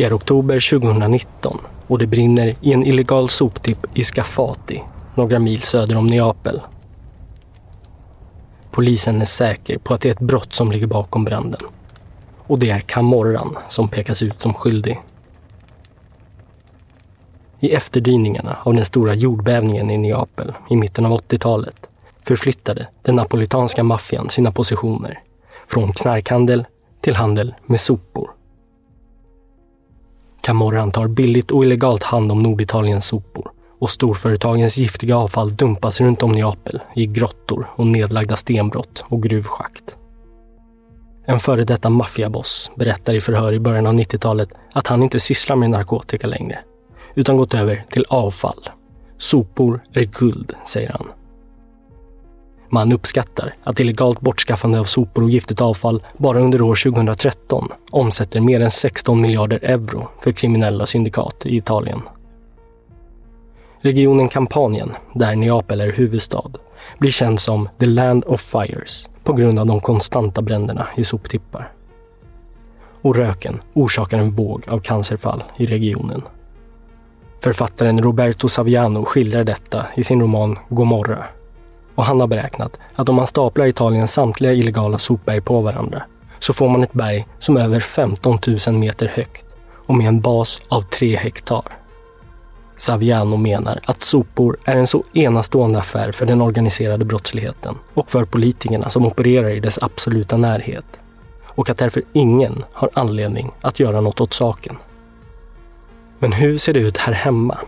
Det är oktober 2019 och det brinner i en illegal soptipp i Skafati, några mil söder om Neapel. Polisen är säker på att det är ett brott som ligger bakom branden. Och det är Camorran som pekas ut som skyldig. I efterdyningarna av den stora jordbävningen i Neapel i mitten av 80-talet förflyttade den napolitanska maffian sina positioner från knarkhandel till handel med sopor. Camorran tar billigt och illegalt hand om Norditaliens sopor och storföretagens giftiga avfall dumpas runt om Neapel i grottor och nedlagda stenbrott och gruvschakt. En före detta maffiaboss berättar i förhör i början av 90-talet att han inte sysslar med narkotika längre, utan gått över till avfall. Sopor är guld, säger han. Man uppskattar att illegalt bortskaffande av sopor och giftigt avfall bara under år 2013 omsätter mer än 16 miljarder euro för kriminella syndikat i Italien. Regionen Kampanien, där Neapel är huvudstad, blir känd som “the land of fires” på grund av de konstanta bränderna i soptippar. Och röken orsakar en våg av cancerfall i regionen. Författaren Roberto Saviano skildrar detta i sin roman Gomorra och han har beräknat att om man staplar Italiens samtliga illegala sopberg på varandra så får man ett berg som är över 15 000 meter högt och med en bas av 3 hektar. Saviano menar att sopor är en så enastående affär för den organiserade brottsligheten och för politikerna som opererar i dess absoluta närhet. Och att därför ingen har anledning att göra något åt saken. Men hur ser det ut här hemma?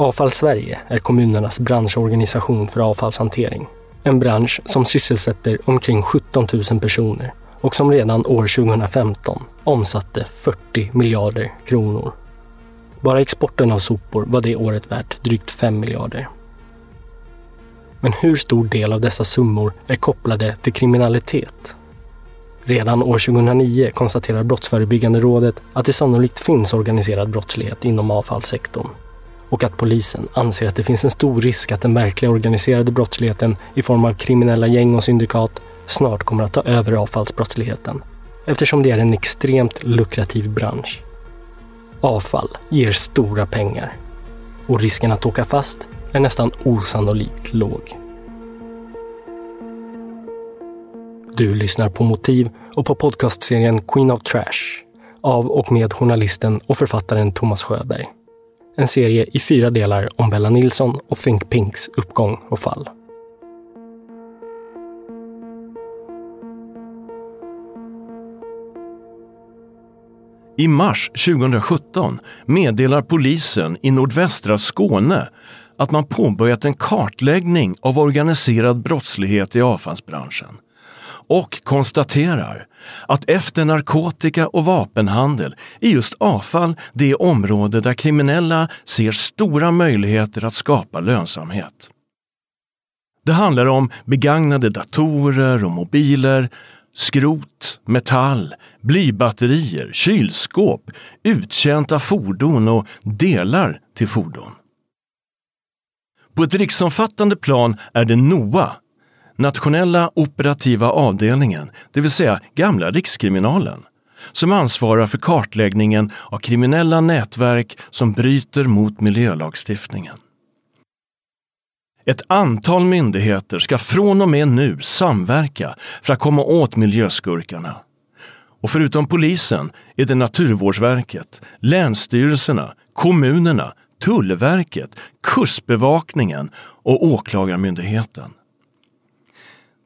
Avfall Sverige är kommunernas branschorganisation för avfallshantering. En bransch som sysselsätter omkring 17 000 personer och som redan år 2015 omsatte 40 miljarder kronor. Bara exporten av sopor var det året värt drygt 5 miljarder. Men hur stor del av dessa summor är kopplade till kriminalitet? Redan år 2009 konstaterar Brottsförebyggande rådet att det sannolikt finns organiserad brottslighet inom avfallssektorn och att polisen anser att det finns en stor risk att den verkliga organiserade brottsligheten i form av kriminella gäng och syndikat snart kommer att ta över avfallsbrottsligheten eftersom det är en extremt lukrativ bransch. Avfall ger stora pengar och risken att åka fast är nästan osannolikt låg. Du lyssnar på Motiv och på podcastserien Queen of Trash av och med journalisten och författaren Thomas Sjöberg. En serie i fyra delar om Bella Nilsson och Think Pinks uppgång och fall. I mars 2017 meddelar polisen i nordvästra Skåne att man påbörjat en kartläggning av organiserad brottslighet i avfallsbranschen och konstaterar att efter narkotika och vapenhandel är just avfall det område där kriminella ser stora möjligheter att skapa lönsamhet. Det handlar om begagnade datorer och mobiler, skrot, metall, blybatterier, kylskåp, uttjänta fordon och delar till fordon. På ett riksomfattande plan är det NOA, Nationella operativa avdelningen, det vill säga gamla Rikskriminalen, som ansvarar för kartläggningen av kriminella nätverk som bryter mot miljölagstiftningen. Ett antal myndigheter ska från och med nu samverka för att komma åt miljöskurkarna. Och förutom polisen är det Naturvårdsverket, länsstyrelserna, kommunerna, Tullverket, Kustbevakningen och Åklagarmyndigheten.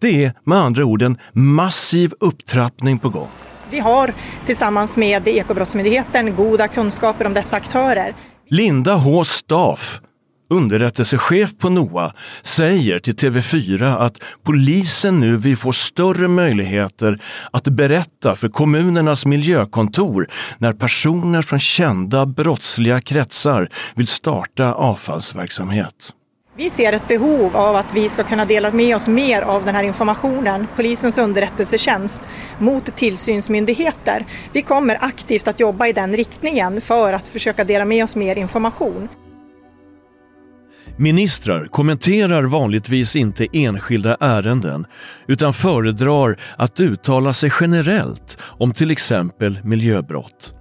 Det är med andra ord en massiv upptrappning på gång. Vi har tillsammans med Ekobrottsmyndigheten goda kunskaper om dessa aktörer. Linda H Staff, underrättelsechef på NOA, säger till TV4 att polisen nu vill få större möjligheter att berätta för kommunernas miljökontor när personer från kända brottsliga kretsar vill starta avfallsverksamhet. Vi ser ett behov av att vi ska kunna dela med oss mer av den här informationen, polisens underrättelsetjänst, mot tillsynsmyndigheter. Vi kommer aktivt att jobba i den riktningen för att försöka dela med oss mer information. Ministrar kommenterar vanligtvis inte enskilda ärenden utan föredrar att uttala sig generellt om till exempel miljöbrott.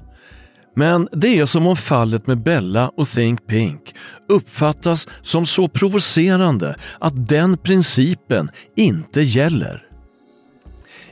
Men det är som om fallet med Bella och Think Pink uppfattas som så provocerande att den principen inte gäller.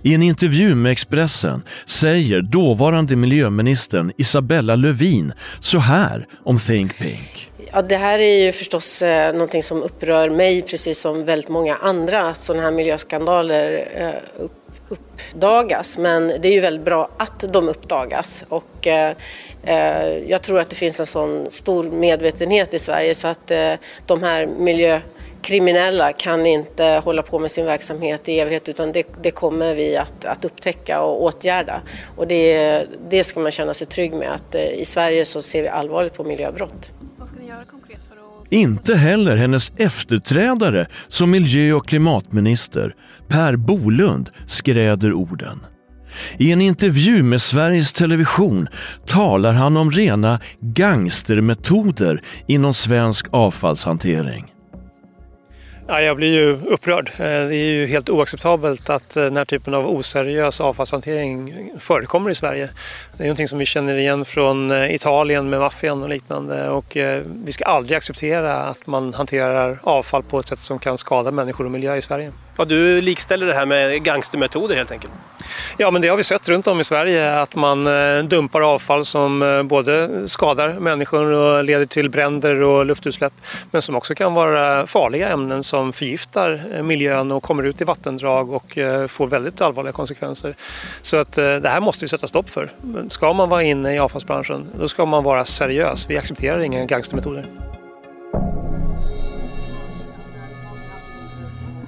I en intervju med Expressen säger dåvarande miljöministern Isabella Lövin så här om Think Pink. Ja, det här är ju förstås eh, någonting som upprör mig precis som väldigt många andra sådana här miljöskandaler eh, upp, uppdagas. Men det är ju väldigt bra att de uppdagas och eh, eh, jag tror att det finns en sån stor medvetenhet i Sverige så att eh, de här miljö kriminella kan inte hålla på med sin verksamhet i evighet utan det, det kommer vi att, att upptäcka och åtgärda. Och det, det ska man känna sig trygg med att eh, i Sverige så ser vi allvarligt på miljöbrott. Vad ska ni göra konkret för att... Inte heller hennes efterträdare som miljö och klimatminister, Per Bolund, skräder orden. I en intervju med Sveriges Television talar han om rena gangstermetoder inom svensk avfallshantering. Ja, jag blir ju upprörd. Eh, det är ju helt oacceptabelt att eh, den här typen av oseriös avfallshantering förekommer i Sverige. Det är någonting som vi känner igen från eh, Italien med maffian och liknande och vi ska aldrig acceptera att man hanterar avfall på ett sätt som kan skada människor och miljö i Sverige. Ja, du likställer det här med gangstermetoder helt enkelt? Ja, men det har vi sett runt om i Sverige att man eh, dumpar avfall som eh, både skadar människor och leder till bränder och luftutsläpp men som också kan vara farliga ämnen som förgiftar eh, miljön och kommer ut i vattendrag och får väldigt allvarliga konsekvenser. Så att det här måste vi sätta stopp för. Ska man vara inne i avfallsbranschen då ska man vara seriös. Vi accepterar inga gangstermetoder.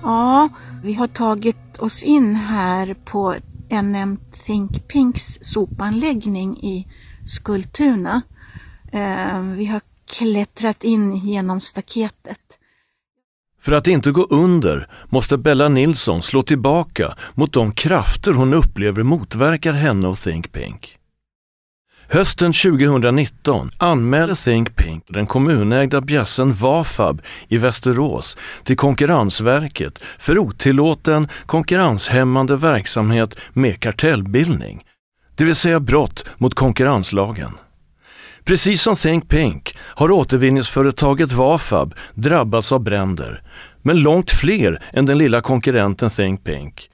Ja, vi har tagit oss in här på NM Think Pinks sopanläggning i Skultuna. Eh, vi har klättrat in genom staketet. För att inte gå under måste Bella Nilsson slå tillbaka mot de krafter hon upplever motverkar henne och Think Pink. Hösten 2019 anmälde Think Pink den kommunägda bjässen Vafab i Västerås till Konkurrensverket för otillåten konkurrenshämmande verksamhet med kartellbildning, det vill säga brott mot konkurrenslagen. Precis som Think Pink har återvinningsföretaget Vafab drabbats av bränder, men långt fler än den lilla konkurrenten Think Pink.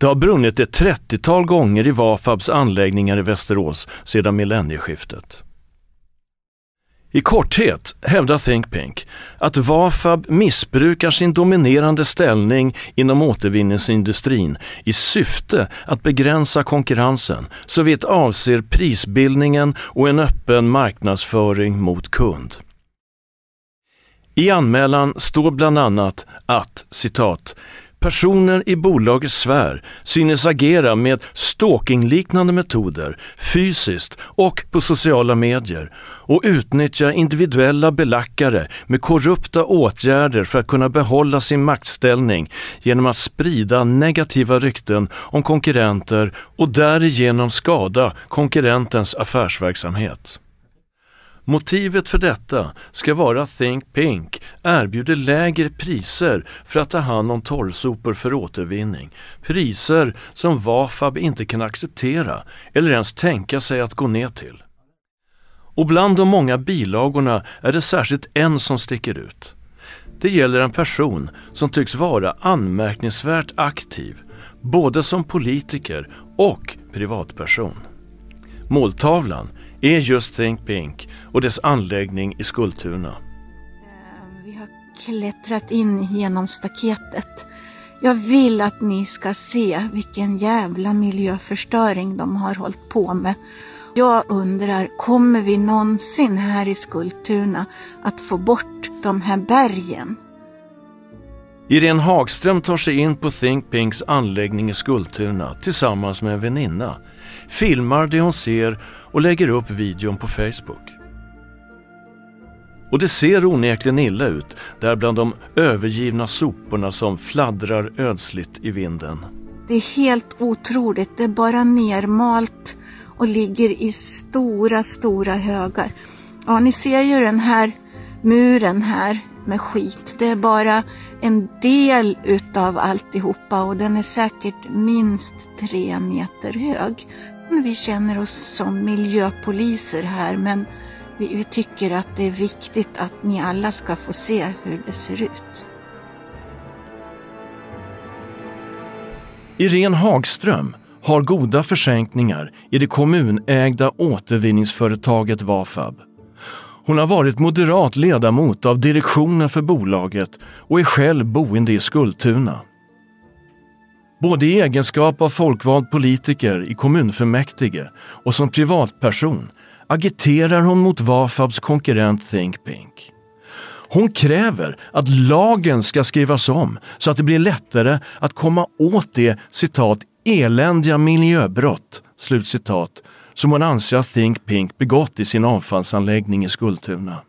Det har brunnit ett 30-tal gånger i Vafabs anläggningar i Västerås sedan millennieskiftet. I korthet hävdar Think Pink att Vafab missbrukar sin dominerande ställning inom återvinningsindustrin i syfte att begränsa konkurrensen såvitt avser prisbildningen och en öppen marknadsföring mot kund. I anmälan står bland annat att citat Personer i bolagets sfär synes agera med stalkingliknande metoder fysiskt och på sociala medier och utnyttja individuella belackare med korrupta åtgärder för att kunna behålla sin maktställning genom att sprida negativa rykten om konkurrenter och därigenom skada konkurrentens affärsverksamhet. Motivet för detta ska vara att Think Pink erbjuder lägre priser för att ta hand om torrsopor för återvinning. Priser som Vafab inte kan acceptera eller ens tänka sig att gå ner till. Och bland de många bilagorna är det särskilt en som sticker ut. Det gäller en person som tycks vara anmärkningsvärt aktiv, både som politiker och privatperson. Måltavlan är just Think Pink och dess anläggning i Skultuna. Eh, vi har klättrat in genom staketet. Jag vill att ni ska se vilken jävla miljöförstöring de har hållit på med. Jag undrar, kommer vi någonsin här i Skultuna att få bort de här bergen? Irene Hagström tar sig in på Think Pinks anläggning i Skultuna tillsammans med en väninna, filmar det hon ser och lägger upp videon på Facebook. Och det ser onekligen illa ut där bland de övergivna soporna som fladdrar ödsligt i vinden. Det är helt otroligt. Det är bara nermalt och ligger i stora, stora högar. Ja, ni ser ju den här muren här med skit. Det är bara en del utav alltihopa och den är säkert minst tre meter hög. Vi känner oss som miljöpoliser här men vi, vi tycker att det är viktigt att ni alla ska få se hur det ser ut. Irene Hagström har goda försänkningar i det kommunägda återvinningsföretaget Vafab. Hon har varit moderat ledamot av direktionen för bolaget och är själv boende i Skultuna. Både i egenskap av folkvald politiker i kommunfullmäktige och som privatperson agiterar hon mot Vafabs konkurrent Think Pink. Hon kräver att lagen ska skrivas om så att det blir lättare att komma åt det citat eländiga miljöbrott slutcitat som hon anser att Think Pink begått i sin avfallsanläggning i Skultuna.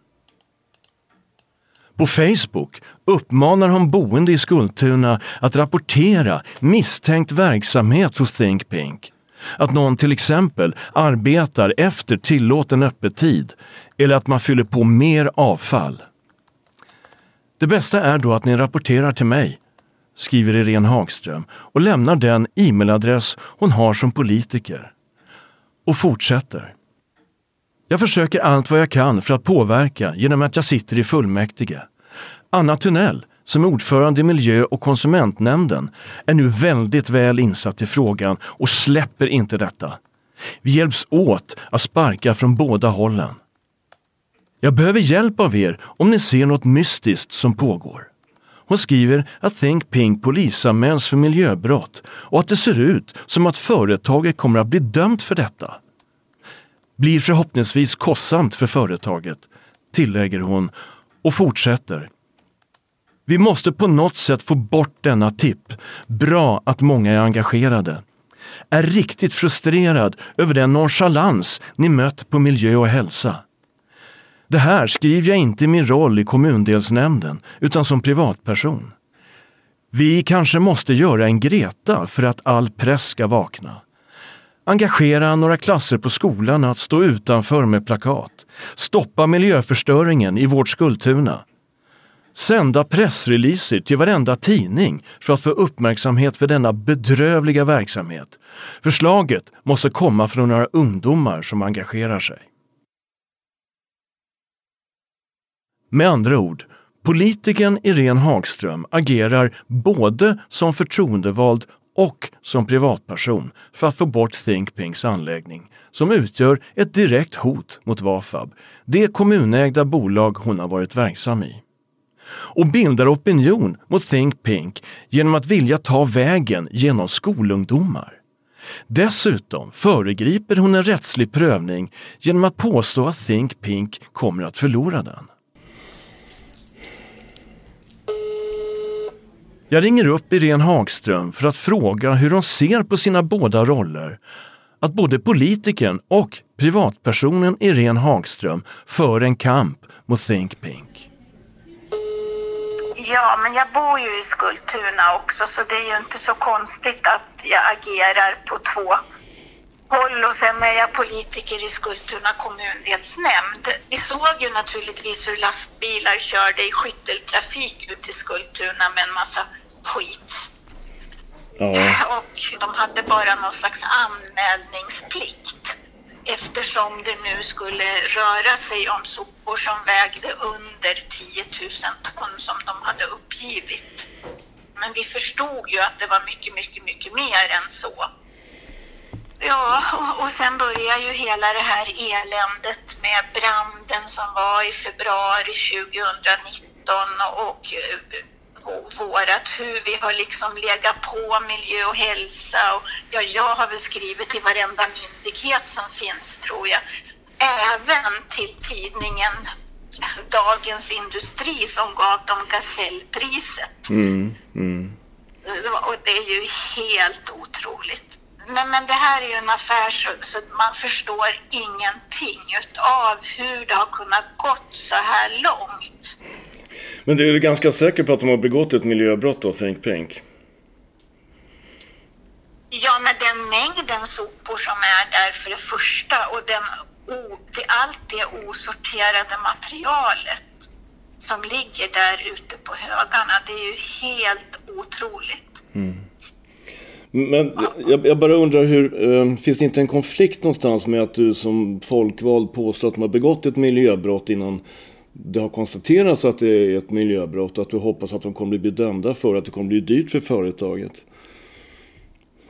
På Facebook uppmanar hon boende i Skultuna att rapportera misstänkt verksamhet hos Think Pink. Att någon till exempel arbetar efter tillåten öppettid eller att man fyller på mer avfall. Det bästa är då att ni rapporterar till mig, skriver Irene Hagström och lämnar den e-mailadress hon har som politiker. Och fortsätter. Jag försöker allt vad jag kan för att påverka genom att jag sitter i fullmäktige. Anna Tunnell, som är ordförande i miljö och konsumentnämnden, är nu väldigt väl insatt i frågan och släpper inte detta. Vi hjälps åt att sparka från båda hållen. Jag behöver hjälp av er om ni ser något mystiskt som pågår. Hon skriver att Think Pink polisanmäls för miljöbrott och att det ser ut som att företaget kommer att bli dömt för detta. Blir förhoppningsvis kostsamt för företaget, tillägger hon och fortsätter. Vi måste på något sätt få bort denna tipp. Bra att många är engagerade. Är riktigt frustrerad över den nonchalans ni mött på miljö och hälsa. Det här skriver jag inte i min roll i kommundelsnämnden utan som privatperson. Vi kanske måste göra en Greta för att all press ska vakna. Engagera några klasser på skolan att stå utanför med plakat. Stoppa miljöförstöringen i vårt Skultuna. Sända pressreleaser till varenda tidning för att få uppmärksamhet för denna bedrövliga verksamhet. Förslaget måste komma från några ungdomar som engagerar sig. Med andra ord, politikern Irene Hagström agerar både som förtroendevald och som privatperson för att få bort Think Pinks anläggning som utgör ett direkt hot mot Vafab, det kommunägda bolag hon har varit verksam i. Och bildar opinion mot Think Pink genom att vilja ta vägen genom skolungdomar. Dessutom föregriper hon en rättslig prövning genom att påstå att Think Pink kommer att förlora den. Jag ringer upp Irene Hagström för att fråga hur hon ser på sina båda roller. Att både politikern och privatpersonen Irene Hagström för en kamp mot Think Pink. Ja, men jag bor ju i Skultuna också så det är ju inte så konstigt att jag agerar på två håll och sen är jag politiker i Skultuna kommundelsnämnd. Vi såg ju naturligtvis hur lastbilar körde i skytteltrafik ut till Skultuna med en massa skit. Ja. Och de hade bara någon slags anmälningsplikt eftersom det nu skulle röra sig om sopor som vägde under 10 000 ton som de hade uppgivit. Men vi förstod ju att det var mycket, mycket, mycket mer än så. Ja, och, och sen började ju hela det här eländet med branden som var i februari 2019 och vårat hur vi har liksom legat på miljö och hälsa. Och, ja, jag har väl skrivit till varenda myndighet som finns tror jag. Även till tidningen Dagens Industri som gav dem Gasellpriset. Mm, mm. Och det är ju helt otroligt. Nej, men det här är ju en affär så, så, man förstår ingenting av hur det har kunnat gått så här långt. Men du är ganska säker på att de har begått ett miljöbrott då, Think Pink? Ja, med den mängden sopor som är där för det första och den, det, allt det osorterade materialet som ligger där ute på högarna, det är ju helt otroligt. Mm. Men jag, jag, bara undrar hur, eh, finns det inte en konflikt någonstans med att du som folkvald påstår att man har begått ett miljöbrott innan det har konstaterats att det är ett miljöbrott och att du hoppas att de kommer bli dömda för att det kommer bli dyrt för företaget?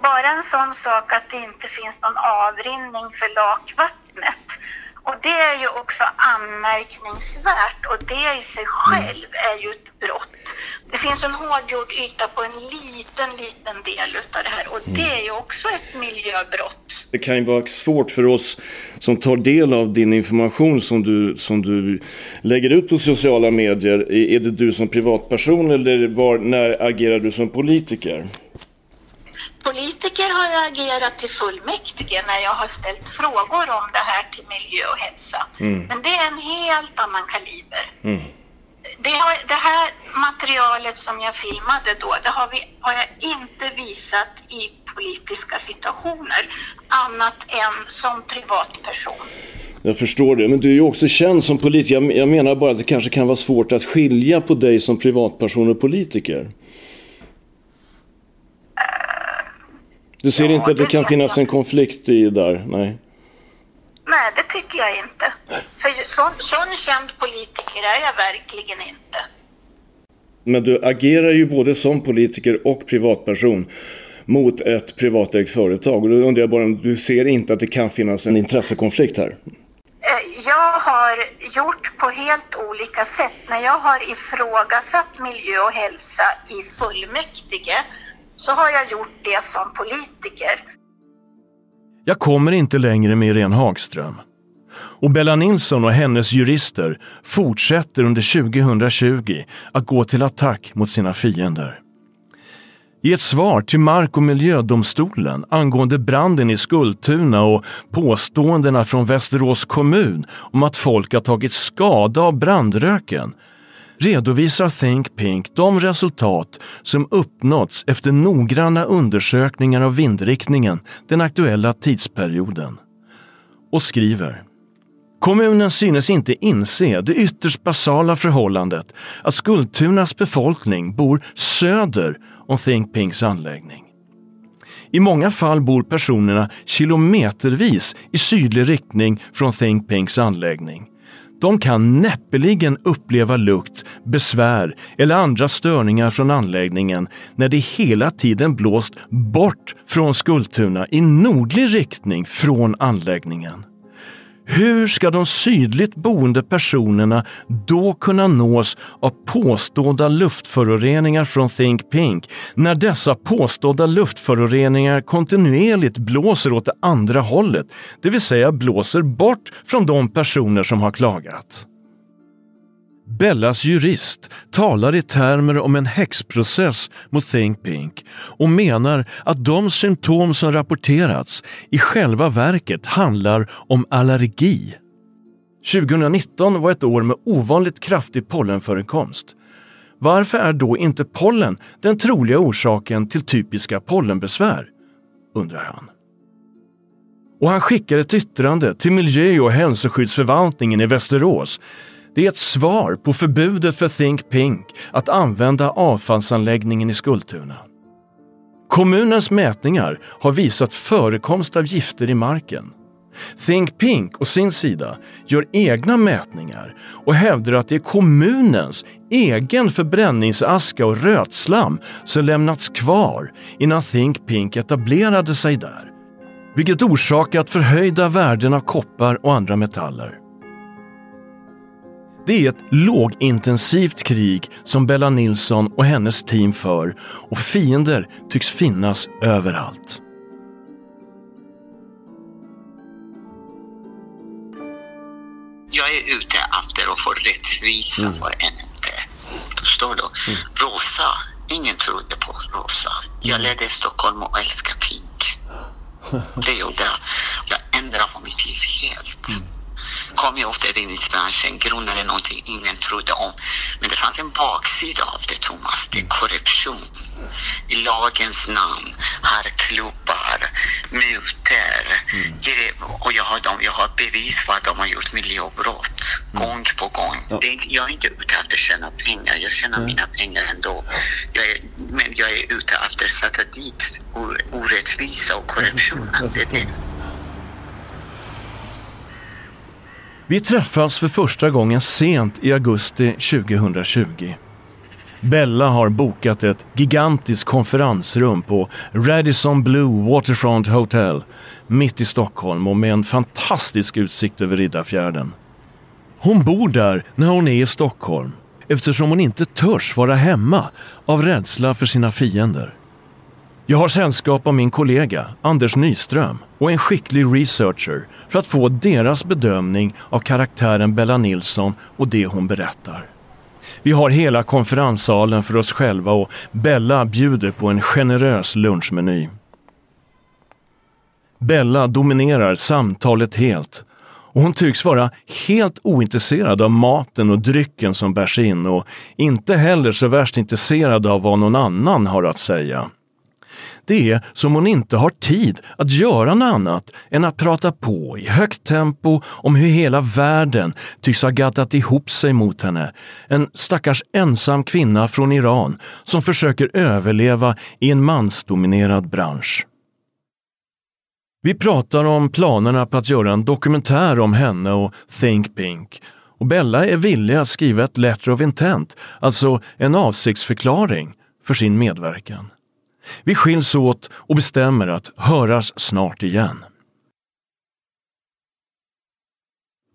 Bara en sån sak att det inte finns någon avrinning för lakvattnet och det är ju också anmärkningsvärt och det i sig själv är ju ett brott. Det finns en hårdgjord yta på en liten, liten del utav det här och det är ju också ett miljöbrott. Det kan ju vara svårt för oss som tar del av din information som du, som du lägger ut på sociala medier. Är det du som privatperson eller var, när agerar du som politiker? Politiker har jag agerat till fullmäktige när jag har ställt frågor om det här till miljö och hälsa. Mm. Men det är en helt annan kaliber. Mm. Det, har, det, här materialet som jag filmade då, det har, vi, har jag inte visat i politiska situationer annat än som privatperson. Jag förstår det, men du är ju också känd som politiker. Jag menar bara att det kanske kan vara svårt att skilja på dig som privatperson och politiker. Du ser ja, inte att det, det kan finnas en konflikt i där? Nej. Nej, det tycker jag inte. För sån, sån känd politiker är jag verkligen inte. Men du agerar ju både som politiker och privatperson mot ett privatägt företag. Och då undrar jag bara om du ser inte att det kan finnas en intressekonflikt här? Eh, jag har gjort på helt olika sätt. När jag har ifrågasatt miljö och hälsa i fullmäktige så har jag gjort det som politiker. Jag kommer inte längre med Irene Hagström. Och Bella Nilsson och hennes jurister fortsätter under 2020 att gå till attack mot sina fiender. I ett svar till Mark och miljödomstolen angående branden i Skultuna och påståendena från Västerås kommun om att folk har tagit skada av brandröken redovisar Think Pink de resultat som uppnåtts efter noggranna undersökningar av vindriktningen den aktuella tidsperioden. Och skriver Kommunen synes inte inse det ytterst basala förhållandet att Skultunas befolkning bor söder om Think Pinks anläggning. I många fall bor personerna kilometervis i sydlig riktning från Think Pinks anläggning de kan näppeligen uppleva lukt, besvär eller andra störningar från anläggningen när det hela tiden blåst bort från Skultuna i nordlig riktning från anläggningen. Hur ska de sydligt boende personerna då kunna nås av påstådda luftföroreningar från Think Pink när dessa påstådda luftföroreningar kontinuerligt blåser åt det andra hållet, det vill säga blåser bort från de personer som har klagat? Bellas jurist talar i termer om en häxprocess mot Think Pink och menar att de symptom som rapporterats i själva verket handlar om allergi. 2019 var ett år med ovanligt kraftig pollenförekomst. Varför är då inte pollen den troliga orsaken till typiska pollenbesvär? undrar han. Och han skickar ett yttrande till miljö och hälsoskyddsförvaltningen i Västerås det är ett svar på förbudet för Think Pink att använda avfallsanläggningen i Skultuna. Kommunens mätningar har visat förekomst av gifter i marken. Think Pink å sin sida gör egna mätningar och hävdar att det är kommunens egen förbränningsaska och rötslam som lämnats kvar innan Think Pink etablerade sig där. Vilket orsakat förhöjda värden av koppar och andra metaller. Det är ett lågintensivt krig som Bella Nilsson och hennes team för och fiender tycks finnas överallt. Jag är ute efter att få rättvisa mm. för inte. Förstår du? Mm. Rosa, ingen trodde på Rosa. Jag mm. ledde Stockholm och älskade Pink. Det gjorde jag. Jag ändrade på mitt liv helt. Mm kom jag till räddningsbranschen, grundade någonting ingen trodde om. Men det fanns en baksida av det Thomas, det är korruption. I lagens namn, har klubbar, mutor. Mm. Och jag har, dem, jag har bevis på att de har gjort miljöbrott mm. gång på gång. Ja. Det, jag är inte ute efter att tjäna pengar, jag tjänar mm. mina pengar ändå. Jag är, men jag är ute efter att sätta dit orättvisa och korruptionen. Det, det. Vi träffas för första gången sent i augusti 2020. Bella har bokat ett gigantiskt konferensrum på Radisson Blue Waterfront Hotel mitt i Stockholm och med en fantastisk utsikt över Riddarfjärden. Hon bor där när hon är i Stockholm eftersom hon inte törs vara hemma av rädsla för sina fiender. Jag har sällskap av min kollega Anders Nyström och en skicklig researcher för att få deras bedömning av karaktären Bella Nilsson och det hon berättar. Vi har hela konferenssalen för oss själva och Bella bjuder på en generös lunchmeny. Bella dominerar samtalet helt och hon tycks vara helt ointresserad av maten och drycken som bärs in och inte heller så värst intresserad av vad någon annan har att säga. Det är som hon inte har tid att göra något annat än att prata på i högt tempo om hur hela världen tycks ha gattat ihop sig mot henne. En stackars ensam kvinna från Iran som försöker överleva i en mansdominerad bransch. Vi pratar om planerna på att göra en dokumentär om henne och Think Pink. Och Bella är villig att skriva ett letter of intent, alltså en avsiktsförklaring, för sin medverkan. Vi skiljs åt och bestämmer att höras snart igen.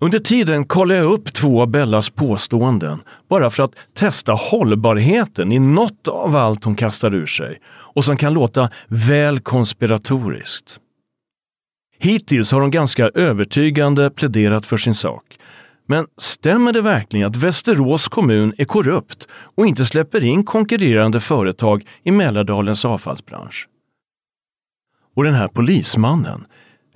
Under tiden kollar jag upp två av Bellas påståenden bara för att testa hållbarheten i något av allt hon kastar ur sig och som kan låta väl konspiratoriskt. Hittills har hon ganska övertygande pläderat för sin sak men stämmer det verkligen att Västerås kommun är korrupt och inte släpper in konkurrerande företag i Mälardalens avfallsbransch? Och den här polismannen,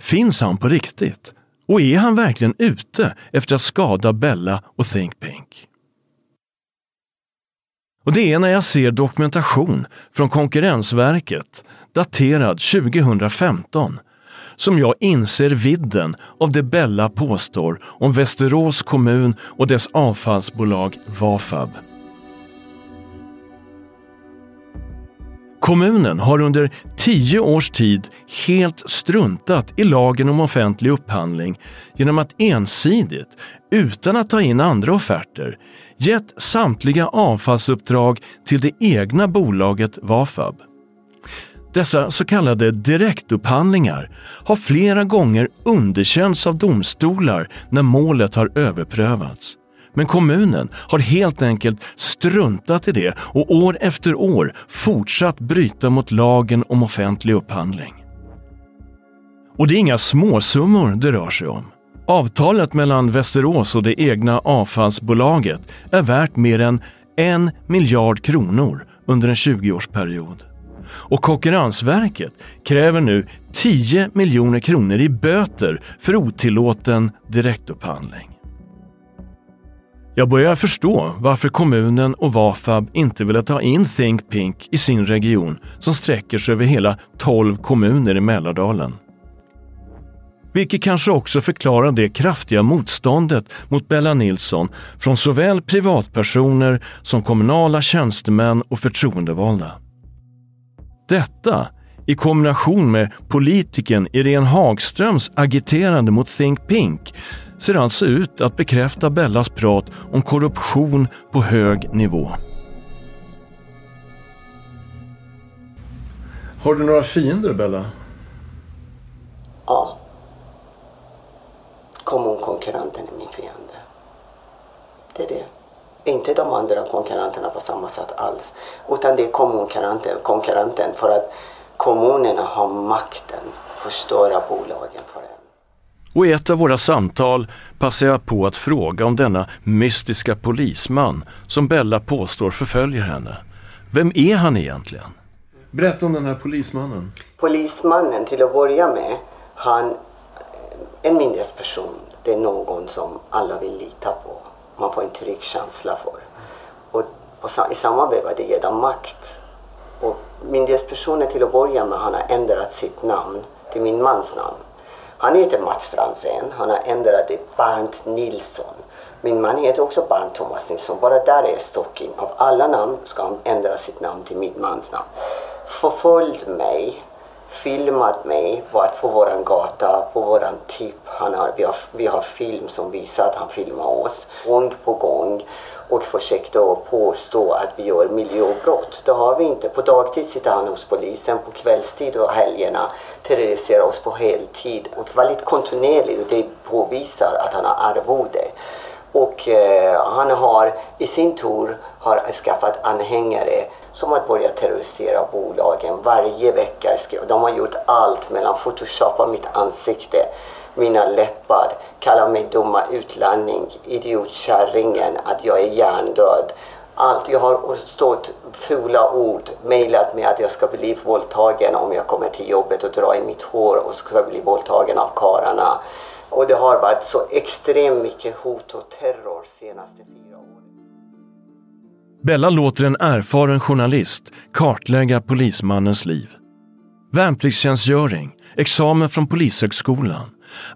finns han på riktigt? Och är han verkligen ute efter att skada Bella och Think Pink? Och det är när jag ser dokumentation från Konkurrensverket daterad 2015 som jag inser vidden av det Bella påstår om Västerås kommun och dess avfallsbolag Vafab. Kommunen har under tio års tid helt struntat i lagen om offentlig upphandling genom att ensidigt, utan att ta in andra offerter, gett samtliga avfallsuppdrag till det egna bolaget Vafab. Dessa så kallade direktupphandlingar har flera gånger underkänts av domstolar när målet har överprövats. Men kommunen har helt enkelt struntat i det och år efter år fortsatt bryta mot lagen om offentlig upphandling. Och det är inga småsummor det rör sig om. Avtalet mellan Västerås och det egna avfallsbolaget är värt mer än en miljard kronor under en 20-årsperiod och Konkurrensverket kräver nu 10 miljoner kronor i böter för otillåten direktupphandling. Jag börjar förstå varför kommunen och Vafab inte ville ta in Think Pink i sin region som sträcker sig över hela 12 kommuner i Mälardalen. Vilket kanske också förklarar det kraftiga motståndet mot Bella Nilsson från såväl privatpersoner som kommunala tjänstemän och förtroendevalda. Detta i kombination med politikern Irene Hagströms agiterande mot Think Pink ser alltså ut att bekräfta Bellas prat om korruption på hög nivå. Har du några fiender, Bella? Ja. Kommunkonkurrenten är min fiende. Det är det. Inte de andra konkurrenterna på samma sätt alls. Utan det är kommunkonkurrenten, konkurrenten för att kommunerna har makten att förstöra bolagen för en. Och i ett av våra samtal passar jag på att fråga om denna mystiska polisman som Bella påstår förföljer henne. Vem är han egentligen? Berätta om den här polismannen. Polismannen till att börja med, han en myndighetsperson. Det är någon som alla vill lita på man får en trygg känsla för. Och, och i samma veva det ger dem makt. Och Myndighetspersonen till att börja med han har ändrat sitt namn till min mans namn. Han heter Mats Franzén. Han har ändrat det till Bernt Nilsson. Min man heter också Bernt Thomas Nilsson. Bara där är stocken. Av alla namn ska han ändra sitt namn till min mans namn. Förföljd mig, filmat mig, varit på våran gata, på våran tipp. Han har, vi, har, vi har film som visar att han filmar oss gång på gång och försökte att påstå att vi gör miljöbrott. Det har vi inte. På dagtid sitter han hos polisen, på kvällstid och helgerna terroriserar oss på heltid och väldigt kontinuerligt och det påvisar att han har arvode. Och eh, han har i sin tur har skaffat anhängare som har börjat terrorisera bolagen varje vecka. De har gjort allt mellan photoshoppa mitt ansikte, mina läppar, kalla mig dumma utlänning, idiotkärringen, att jag är hjärndöd. Allt. Jag har stått fula ord, mejlat med att jag ska bli våldtagen om jag kommer till jobbet och drar i mitt hår och ska bli våldtagen av kararna. Och det har varit så extremt mycket hot och terror senaste fyra åren. Bella låter en erfaren journalist kartlägga polismannens liv. Värnpliktstjänstgöring, examen från Polishögskolan,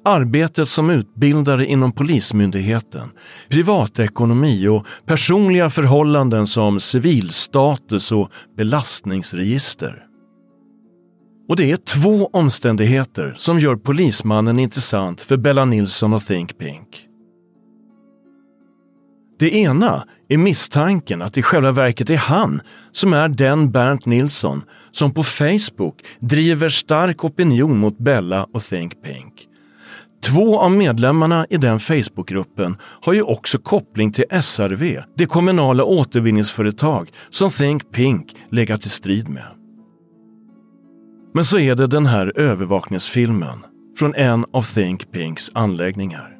arbetet som utbildare inom Polismyndigheten, privatekonomi och personliga förhållanden som civilstatus och belastningsregister. Och det är två omständigheter som gör polismannen intressant för Bella Nilsson och Think Pink. Det ena är misstanken att det i själva verket är han som är den Bernt Nilsson som på Facebook driver stark opinion mot Bella och Think Pink. Två av medlemmarna i den Facebookgruppen har ju också koppling till SRV, det kommunala återvinningsföretag som Think Pink legat i strid med. Men så är det den här övervakningsfilmen från en av Think Pinks anläggningar.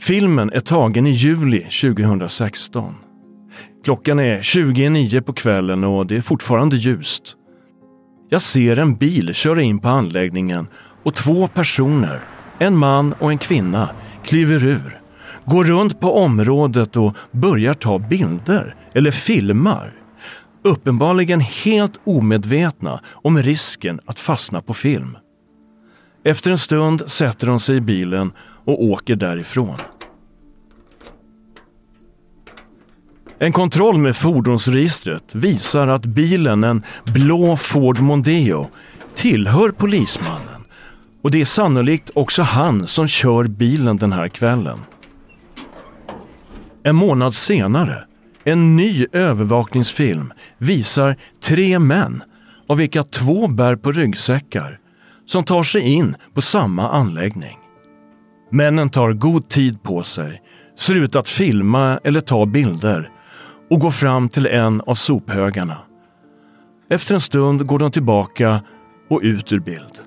Filmen är tagen i juli 2016. Klockan är 29 på kvällen och det är fortfarande ljust. Jag ser en bil köra in på anläggningen och två personer, en man och en kvinna, kliver ur, går runt på området och börjar ta bilder eller filmar. Uppenbarligen helt omedvetna om risken att fastna på film. Efter en stund sätter de sig i bilen och åker därifrån. En kontroll med fordonsregistret visar att bilen, en blå Ford Mondeo, tillhör polismannen. Och det är sannolikt också han som kör bilen den här kvällen. En månad senare, en ny övervakningsfilm visar tre män, av vilka två bär på ryggsäckar, som tar sig in på samma anläggning. Männen tar god tid på sig, ser ut att filma eller ta bilder och går fram till en av sophögarna. Efter en stund går de tillbaka och ut ur bild.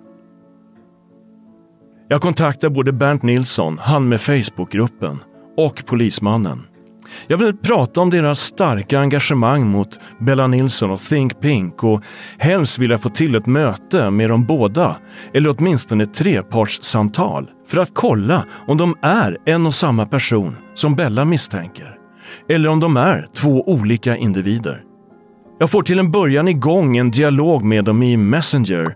Jag kontaktar både Bernt Nilsson, han med Facebookgruppen, och polismannen. Jag vill prata om deras starka engagemang mot Bella Nilsson och Think Pink och helst vill jag få till ett möte med dem båda, eller åtminstone ett trepartssamtal, för att kolla om de är en och samma person som Bella misstänker. Eller om de är två olika individer. Jag får till en början igång en dialog med dem i Messenger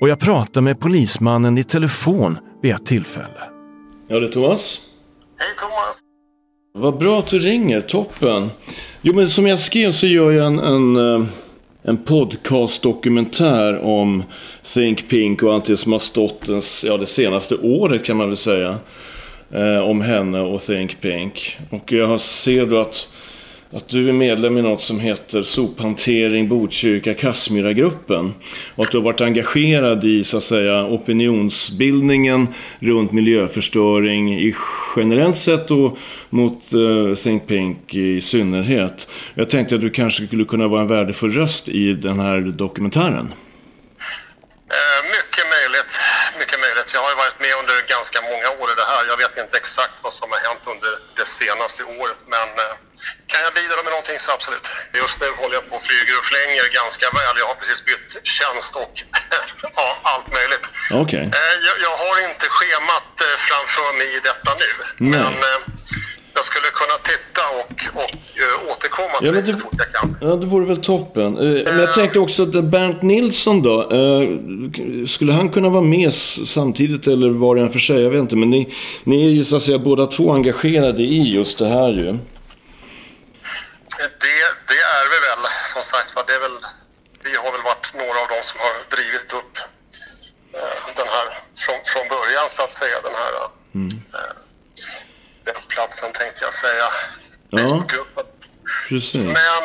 och jag pratar med polismannen i telefon vid ett tillfälle. Ja, det är Thomas. Hej Thomas! Vad bra att du ringer, toppen. Jo, men som jag skrev så gör jag en, en, eh, en podcast-dokumentär om Think Pink och allt det som har stått ens, ja, det senaste året kan man väl säga. Eh, om henne och Think Pink. Och jag ser då att att du är medlem i något som heter Sophantering Botkyrka Kassmyragruppen Och att du har varit engagerad i så att säga opinionsbildningen runt miljöförstöring i generellt sett och mot eh, Think Pink i synnerhet. Jag tänkte att du kanske skulle kunna vara en värdefull röst i den här dokumentären. Uh, mycket möjligt. Mycket möjligt. Jag har ju varit med under ganska många år i det här. Jag vet inte exakt vad som har hänt under det senaste året men uh, kan jag bidra med någonting så absolut. Just nu håller jag på och flyger och flänger ganska väl. Jag har precis bytt tjänst och ja, allt möjligt. Okay. Jag, jag, har inte schemat framför mig i detta nu. Nej. Men jag skulle kunna titta och, och uh, återkomma till Ja, men så det, fort jag kan. ja, det vore väl toppen. Eh, Men jag tänkte också att Bernt Nilsson då, eh, skulle han kunna vara med samtidigt eller var och en för sig? Jag vet inte, men ni, ni är ju så att säga båda två engagerade i just det här ju. Det, det är vi väl, som sagt. Det är väl, vi har väl varit några av dem som har drivit upp eh, den här från, från början så att säga. Den här eh, den platsen tänkte jag säga. Ja, Facebookgruppen. precis. Men,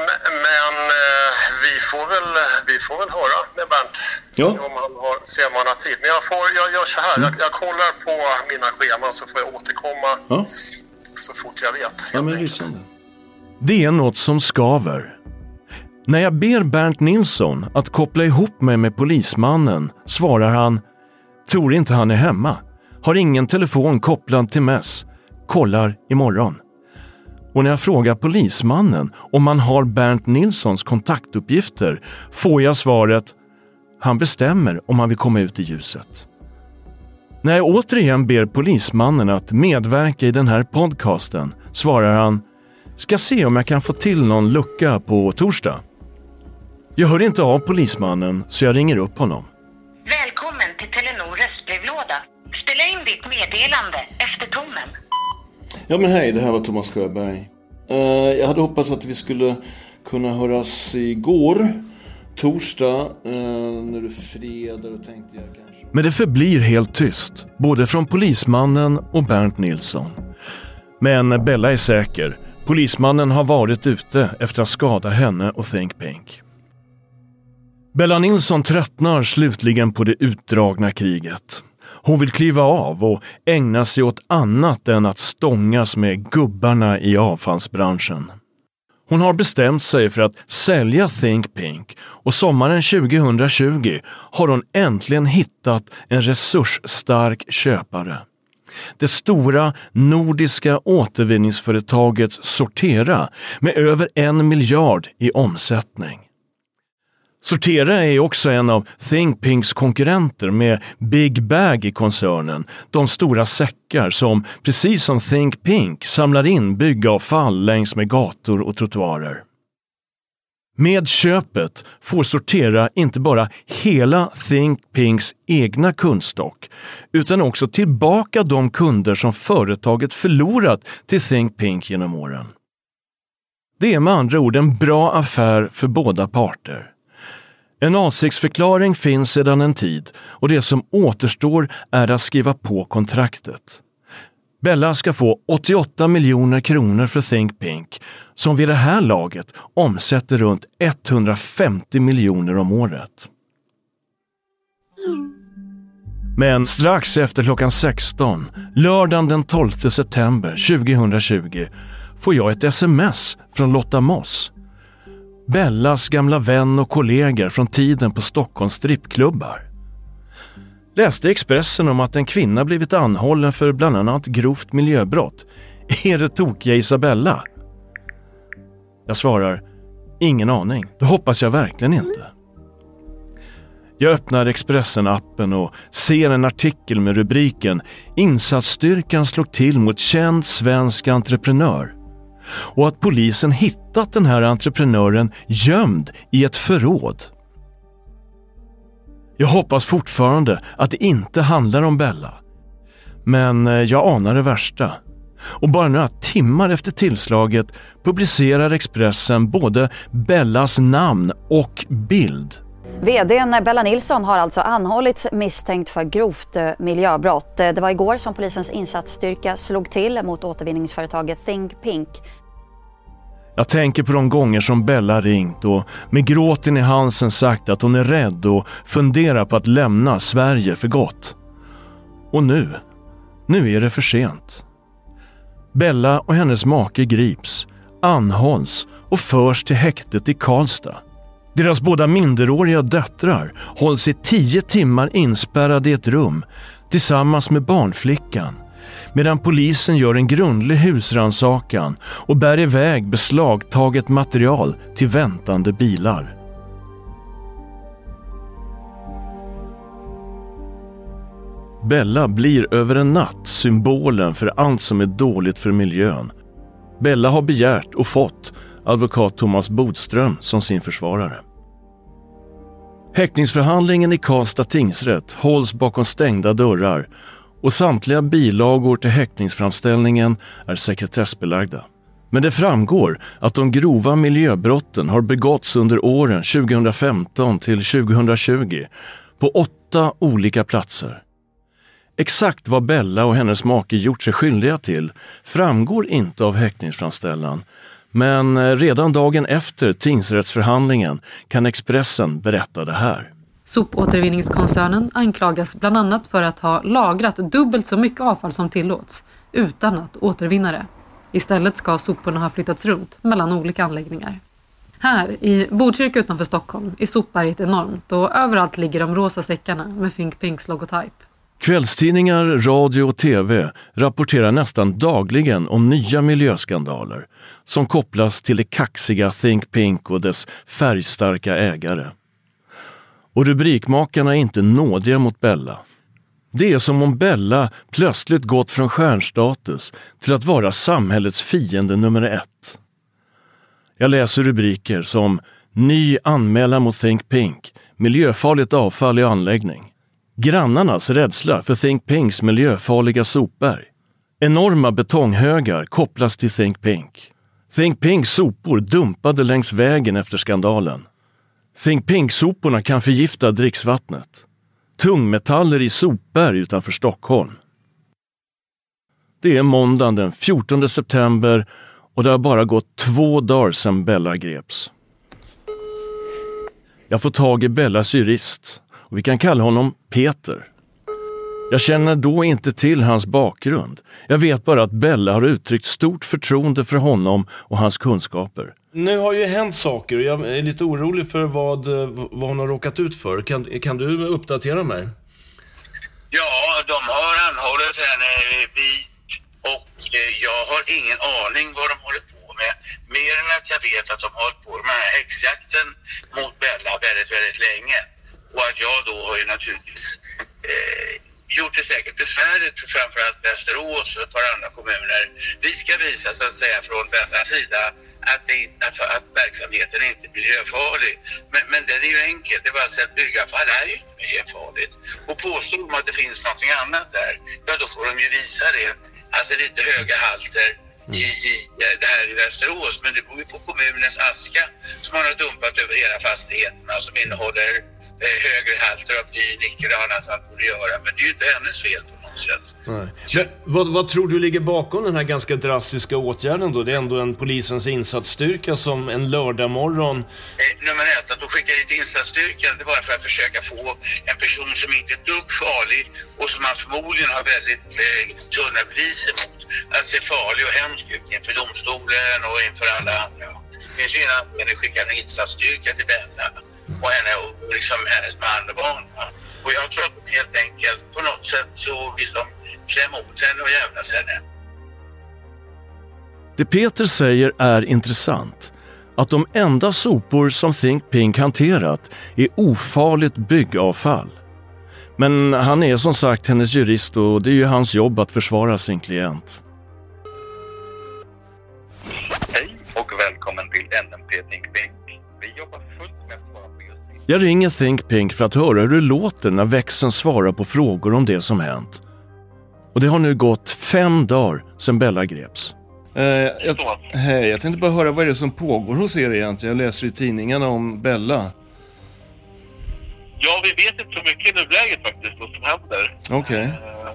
men eh, vi, får väl, vi får väl höra med Bernt. Ja. Se om han har, se om han har tid. Men jag, får, jag gör så här. Jag, jag kollar på mina scheman så får jag återkomma Ja, så fort jag vet. ja men lysande. Det är något som skaver. När jag ber Bernt Nilsson att koppla ihop mig med polismannen svarar han Tror inte han är hemma. Har ingen telefon kopplad till MES. Kollar imorgon. Och när jag frågar polismannen om han har Bernt Nilssons kontaktuppgifter får jag svaret Han bestämmer om han vill komma ut i ljuset. När jag återigen ber polismannen att medverka i den här podcasten svarar han Ska se om jag kan få till någon lucka på torsdag. Jag hör inte av polismannen så jag ringer upp honom. Välkommen till Telenor röstbrevlåda. Spela in ditt meddelande efter tonen. Ja men hej, det här var Thomas Sjöberg. Eh, jag hade hoppats att vi skulle kunna höras igår, torsdag, eh, uh, när du fredag, då tänkte jag kanske... Men det förblir helt tyst, både från polismannen och Bernt Nilsson. Men Bella är säker. Polismannen har varit ute efter att skada henne och Think Pink. Bella Nilsson tröttnar slutligen på det utdragna kriget. Hon vill kliva av och ägna sig åt annat än att stångas med gubbarna i avfallsbranschen. Hon har bestämt sig för att sälja Think Pink och sommaren 2020 har hon äntligen hittat en resursstark köpare. Det stora nordiska återvinningsföretaget Sortera med över en miljard i omsättning. Sortera är också en av ThinkPinks konkurrenter med Big Bag i koncernen. De stora säckar som, precis som ThinkPink, samlar in byggavfall längs med gator och trottoarer. Med köpet får Sortera inte bara hela ThinkPinks egna kundstock utan också tillbaka de kunder som företaget förlorat till ThinkPink genom åren. Det är med andra ord en bra affär för båda parter. En avsiktsförklaring finns sedan en tid och det som återstår är att skriva på kontraktet. Bella ska få 88 miljoner kronor för Think Pink som vid det här laget omsätter runt 150 miljoner om året. Men strax efter klockan 16, lördagen den 12 september 2020, får jag ett sms från Lotta Moss. Bellas gamla vän och kollegor från tiden på Stockholms strippklubbar. Läste i Expressen om att en kvinna blivit anhållen för bland annat grovt miljöbrott. Är det tokiga Isabella? Jag svarar, ingen aning. Det hoppas jag verkligen inte. Jag öppnar Expressen-appen och ser en artikel med rubriken “Insatsstyrkan slog till mot känd svensk entreprenör” och att polisen hittat den här entreprenören gömd i ett förråd. Jag hoppas fortfarande att det inte handlar om Bella. Men eh, jag anar det värsta. Och bara några timmar efter tillslaget publicerar Expressen både Bellas namn och bild. VDn Bella Nilsson har alltså anhållits misstänkt för grovt eh, miljöbrott. Eh, det var igår som polisens insatsstyrka slog till mot återvinningsföretaget Think Pink. Jag tänker på de gånger som Bella ringt och med gråten i halsen sagt att hon är rädd och funderar på att lämna Sverige för gott. Och nu, nu är det för sent. Bella och hennes make grips, anhålls och förs till häktet i Karlstad. Deras båda minderåriga döttrar hålls i tio timmar inspärrade i ett rum tillsammans med barnflickan medan polisen gör en grundlig husrannsakan och bär iväg beslagtaget material till väntande bilar. Bella blir över en natt symbolen för allt som är dåligt för miljön Bella har begärt och fått advokat Thomas Bodström som sin försvarare. Häktningsförhandlingen i Karlstad tingsrätt hålls bakom stängda dörrar och samtliga bilagor till häktningsframställningen är sekretessbelagda. Men det framgår att de grova miljöbrotten har begåtts under åren 2015 till 2020 på åtta olika platser. Exakt vad Bella och hennes make gjort sig skyldiga till framgår inte av häktningsframställan men eh, redan dagen efter tingsrättsförhandlingen kan Expressen berätta det här. Sopåtervinningskoncernen anklagas bland annat för att ha lagrat dubbelt så mycket avfall som tillåts utan att återvinna det. Istället ska soporna ha flyttats runt mellan olika anläggningar. Här i Botkyrka utanför Stockholm är sopberget enormt och överallt ligger de rosa säckarna med Think Pinks logotyp. Kvällstidningar, radio och tv rapporterar nästan dagligen om nya miljöskandaler som kopplas till det kaxiga Think Pink och dess färgstarka ägare. Och rubrikmakarna är inte nådiga mot Bella. Det är som om Bella plötsligt gått från stjärnstatus till att vara samhällets fiende nummer ett. Jag läser rubriker som Ny anmälan mot Think Pink, miljöfarligt avfall i anläggning. Grannarnas rädsla för Think Pinks miljöfarliga sopberg. Enorma betonghögar kopplas till Think Pink. Think Pinks sopor dumpade längs vägen efter skandalen. Think Pink-soporna kan förgifta dricksvattnet. Tungmetaller i sopberg utanför Stockholm. Det är måndagen den 14 september och det har bara gått två dagar sedan Bella greps. Jag får tag i Bellas jurist och vi kan kalla honom Peter. Jag känner då inte till hans bakgrund. Jag vet bara att Bella har uttryckt stort förtroende för honom och hans kunskaper. Nu har ju hänt saker och jag är lite orolig för vad, vad hon har råkat ut för. Kan, kan du uppdatera mig? Ja, de har anhållit henne och eh, jag har ingen aning vad de håller på med. Mer än att jag vet att de har hållit på med den här häxjakten mot Bella väldigt, väldigt länge. Och att jag då har ju naturligtvis eh, gjort det säkert besvärligt för framförallt Västerås och ett par andra kommuner. Vi ska visa så att säga från Bellas sida att, det, att, att verksamheten inte är miljöfarlig. Men, men den är ju enkel, det är bara att byggavfall är ju inte miljöfarligt. Och påstår de att det finns någonting annat där, ja då får de ju visa det. Alltså lite höga halter i, i det här i Västerås, men det beror ju på kommunens aska som man har dumpat över hela fastigheterna som innehåller eh, högre halter av bly, nickel och annat att borde göra. Men det är ju inte hennes fel på något sätt. Nej. Men, vad, vad tror du ligger bakom den här ganska drastiska åtgärden då? Det är ändå en polisens insatsstyrka som en lördagmorgon... Eh, nummer ett, att de skickar dit insatsstyrkan det är bara för att försöka få en person som inte är dugg farlig och som man förmodligen har väldigt eh, tunna bevis emot att se farlig och hemsk ut inför domstolen och inför alla andra. Det finns ju ingen anledning att skicka en insatsstyrka till Bella och henne och liksom hennes man och barn. Och jag tror att helt enkelt på något sätt så vill de klämma åt henne och jävlas henne. Det Peter säger är intressant. Att de enda sopor som Think Pink hanterat är ofarligt byggavfall. Men han är som sagt hennes jurist och det är ju hans jobb att försvara sin klient. Hej och välkommen till NMP Think Pink. Jag ringer Think Pink för att höra hur det låter när växeln svarar på frågor om det som hänt. Och det har nu gått fem dagar sedan Bella greps. Eh, jag, hej, jag tänkte bara höra vad är det som pågår hos er egentligen? Jag läser i tidningarna om Bella. Ja, vi vet inte så mycket i nuläget faktiskt vad som händer. Okej. Eh,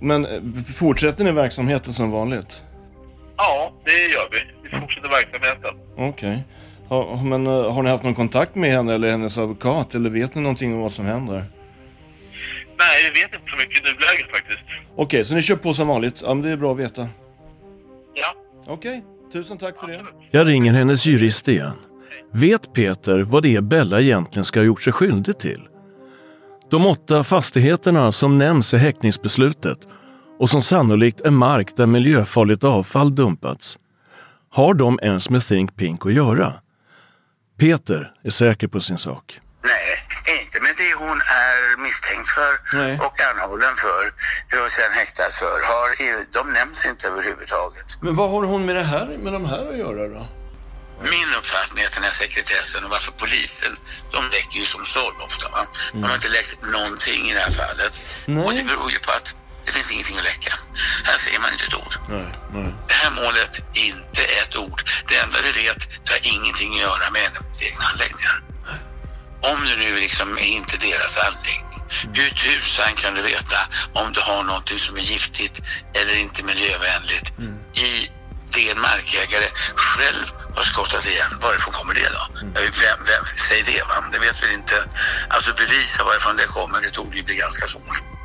Men eh, fortsätter ni verksamheten som vanligt? ja, det gör vi. Vi fortsätter verksamheten. Okej. Ja, men eh, har ni haft någon kontakt med henne eller hennes advokat? Eller vet ni någonting om vad som händer? Nej, vi vet inte så mycket i nuläget faktiskt. Okej, så ni kör på som vanligt? Ja, men det är bra att veta. Ja. Okej, tusen tack för det. Jag ringer hennes jurist igen. Vet Peter vad det är Bella egentligen ska ha gjort sig skyldig till? De åtta fastigheterna som nämns i häktningsbeslutet och som sannolikt är mark där miljöfarligt avfall dumpats. Har de ens med Think Pink att göra? Peter är säker på sin sak. Nej, inte med det hon är misstänkt för Nej. och anhållen för och sen häktad för. Har, de nämns inte överhuvudtaget. Men vad har hon med det här, med de här att göra då? Min uppfattning är att den här sekretessen och varför polisen, de läcker ju som såll ofta. Va? De har inte läckt någonting i det här fallet. Nej. Och det beror ju på att det finns ingenting att läcka. Här ser man inte ett ord. Nej, nej. Det här målet, inte ett ord. Det enda vi vet, det har ingenting att göra med egna anläggningar. Om det nu liksom är inte deras anläggning, hur tusan kan du veta om du har någonting som är giftigt eller inte miljövänligt i det en markägare själv har skottat igen? Varifrån kommer det då? Vem, vem, säg det va, det vet vi inte. Alltså bevisa varifrån det kommer, det tog ju bli ganska svårt.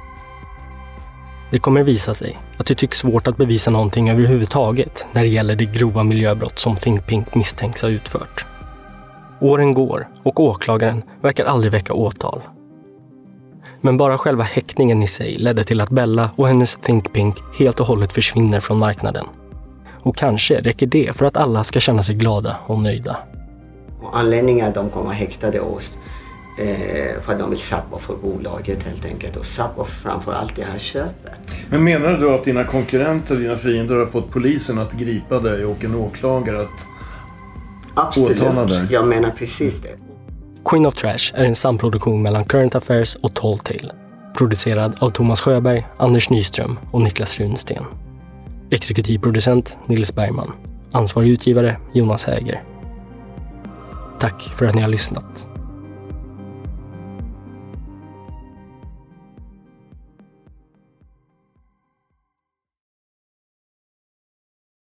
Det kommer visa sig att det tycks svårt att bevisa någonting överhuvudtaget när det gäller det grova miljöbrott som Think Pink misstänks ha utfört. Åren går och åklagaren verkar aldrig väcka åtal. Men bara själva häktningen i sig ledde till att Bella och hennes Think Pink helt och hållet försvinner från marknaden. Och kanske räcker det för att alla ska känna sig glada och nöjda. Anledningen att de kommer häktade oss eh, för att de vill sappa för bolaget helt enkelt och sappa framför allt det här köpet. Men menar du att dina konkurrenter, dina fiender har fått polisen att gripa dig och en åklagare att åtala dig? Absolut, jag menar precis det. Queen of Trash är en samproduktion mellan Current Affairs och Tall Tale. Producerad av Thomas Sjöberg, Anders Nyström och Niklas Runsten. Exekutivproducent Nils Bergman. Ansvarig utgivare Jonas Häger. Tack för att ni har lyssnat.